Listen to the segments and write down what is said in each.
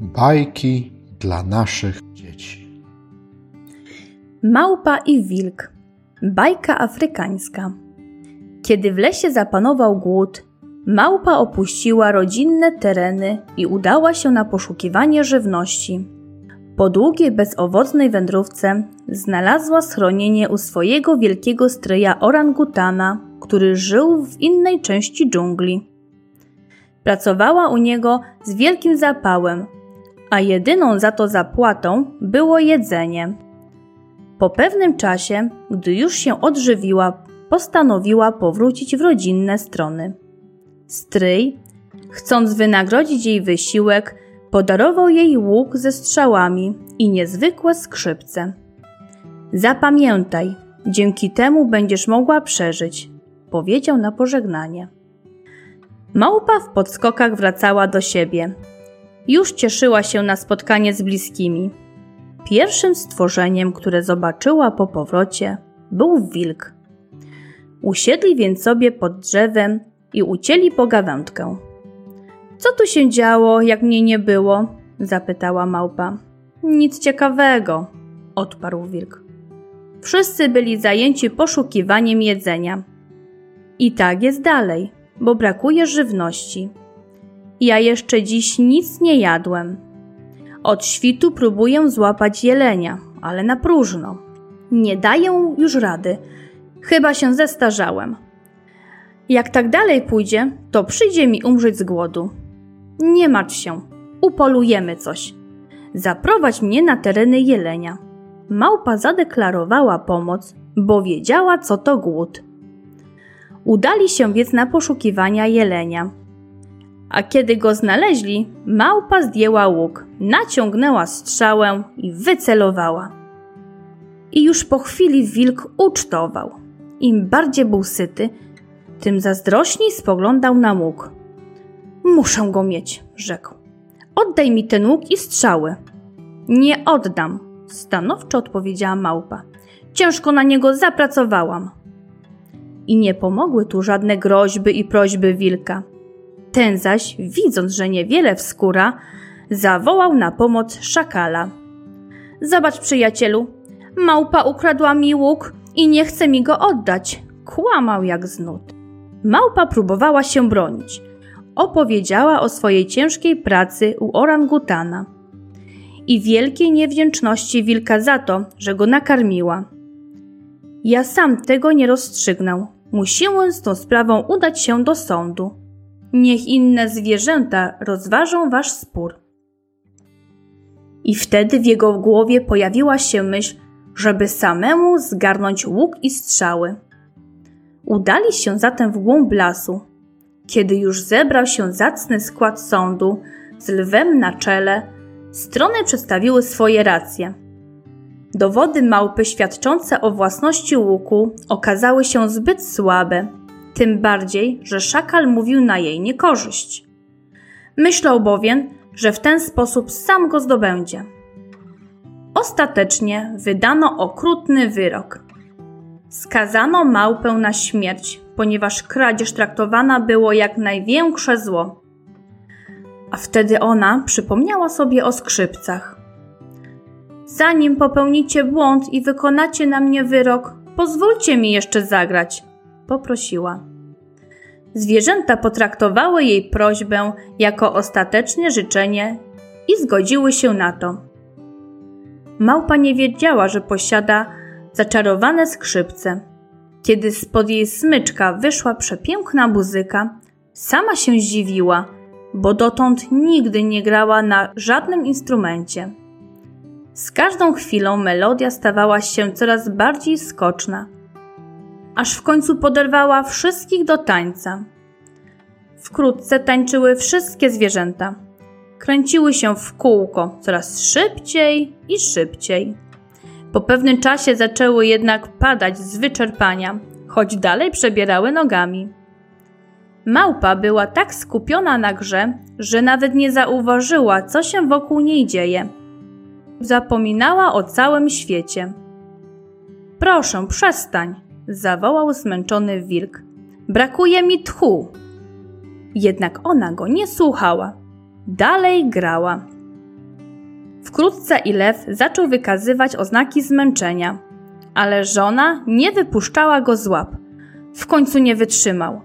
Bajki dla naszych dzieci. Małpa i wilk. Bajka afrykańska. Kiedy w lesie zapanował głód, małpa opuściła rodzinne tereny i udała się na poszukiwanie żywności. Po długiej, bezowocnej wędrówce znalazła schronienie u swojego wielkiego stryja orangutana, który żył w innej części dżungli. Pracowała u niego z wielkim zapałem, a jedyną za to zapłatą było jedzenie. Po pewnym czasie, gdy już się odżywiła, postanowiła powrócić w rodzinne strony. Stryj, chcąc wynagrodzić jej wysiłek, podarował jej łuk ze strzałami i niezwykłe skrzypce. Zapamiętaj, dzięki temu będziesz mogła przeżyć, powiedział na pożegnanie. Małpa w podskokach wracała do siebie. Już cieszyła się na spotkanie z bliskimi. Pierwszym stworzeniem, które zobaczyła po powrocie, był wilk. Usiedli więc sobie pod drzewem i ucięli pogawędkę. Co tu się działo, jak mnie nie było? zapytała małpa. Nic ciekawego, odparł wilk. Wszyscy byli zajęci poszukiwaniem jedzenia. I tak jest dalej, bo brakuje żywności. Ja jeszcze dziś nic nie jadłem. Od świtu próbuję złapać jelenia, ale na próżno. Nie daję już rady. Chyba się zestarzałem. Jak tak dalej pójdzie, to przyjdzie mi umrzeć z głodu. Nie martw się, upolujemy coś. Zaprowadź mnie na tereny jelenia. Małpa zadeklarowała pomoc, bo wiedziała, co to głód. Udali się więc na poszukiwania jelenia. A kiedy go znaleźli, małpa zdjęła łuk, naciągnęła strzałę i wycelowała. I już po chwili wilk ucztował. Im bardziej był syty, tym zazdrośniej spoglądał na łuk. Muszę go mieć, rzekł. Oddaj mi ten łuk i strzały. Nie oddam, stanowczo odpowiedziała małpa. Ciężko na niego zapracowałam. I nie pomogły tu żadne groźby i prośby wilka. Ten zaś, widząc, że niewiele wskóra, zawołał na pomoc szakala. Zobacz, przyjacielu, małpa ukradła mi łuk i nie chce mi go oddać. Kłamał jak znud. Małpa próbowała się bronić, opowiedziała o swojej ciężkiej pracy u orangutana i wielkiej niewdzięczności wilka za to, że go nakarmiła. Ja sam tego nie rozstrzygnął. Musimy z tą sprawą udać się do sądu. Niech inne zwierzęta rozważą wasz spór. I wtedy w jego głowie pojawiła się myśl, żeby samemu zgarnąć łuk i strzały. Udali się zatem w głąb lasu, kiedy już zebrał się zacny skład sądu z lwem na czele, strony przedstawiły swoje racje. Dowody małpy świadczące o własności łuku okazały się zbyt słabe, tym bardziej, że szakal mówił na jej niekorzyść. Myślał bowiem, że w ten sposób sam go zdobędzie. Ostatecznie wydano okrutny wyrok. Skazano małpę na śmierć, ponieważ kradzież traktowana było jak największe zło. A wtedy ona przypomniała sobie o skrzypcach. Zanim popełnicie błąd i wykonacie na mnie wyrok, pozwólcie mi jeszcze zagrać, poprosiła. Zwierzęta potraktowały jej prośbę jako ostateczne życzenie i zgodziły się na to. Małpa nie wiedziała, że posiada zaczarowane skrzypce kiedy spod jej smyczka wyszła przepiękna muzyka, sama się zdziwiła, bo dotąd nigdy nie grała na żadnym instrumencie. Z każdą chwilą melodia stawała się coraz bardziej skoczna, aż w końcu poderwała wszystkich do tańca. Wkrótce tańczyły wszystkie zwierzęta. Kręciły się w kółko coraz szybciej i szybciej. Po pewnym czasie zaczęły jednak padać z wyczerpania, choć dalej przebierały nogami. Małpa była tak skupiona na grze, że nawet nie zauważyła, co się wokół niej dzieje. Zapominała o całym świecie. Proszę, przestań, zawołał zmęczony wilk. Brakuje mi tchu. Jednak ona go nie słuchała. dalej grała. Wkrótce i lew zaczął wykazywać oznaki zmęczenia, ale żona nie wypuszczała go z łap. W końcu nie wytrzymał.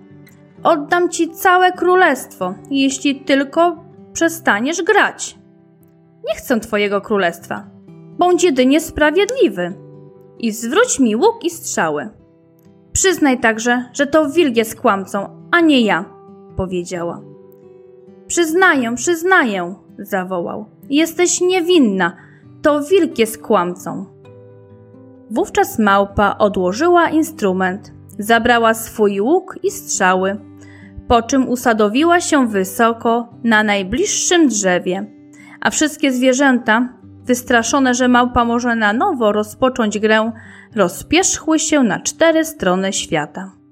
Oddam ci całe królestwo, jeśli tylko przestaniesz grać. Nie chcę twojego królestwa. Bądź jedynie sprawiedliwy i zwróć mi łuk i strzały. Przyznaj także, że to wilk jest kłamcą, a nie ja, powiedziała. Przyznaję, przyznaję, zawołał. Jesteś niewinna, to wilk jest kłamcą. Wówczas małpa odłożyła instrument, zabrała swój łuk i strzały, po czym usadowiła się wysoko na najbliższym drzewie, a wszystkie zwierzęta, wystraszone, że małpa może na nowo rozpocząć grę, rozpierzchły się na cztery strony świata.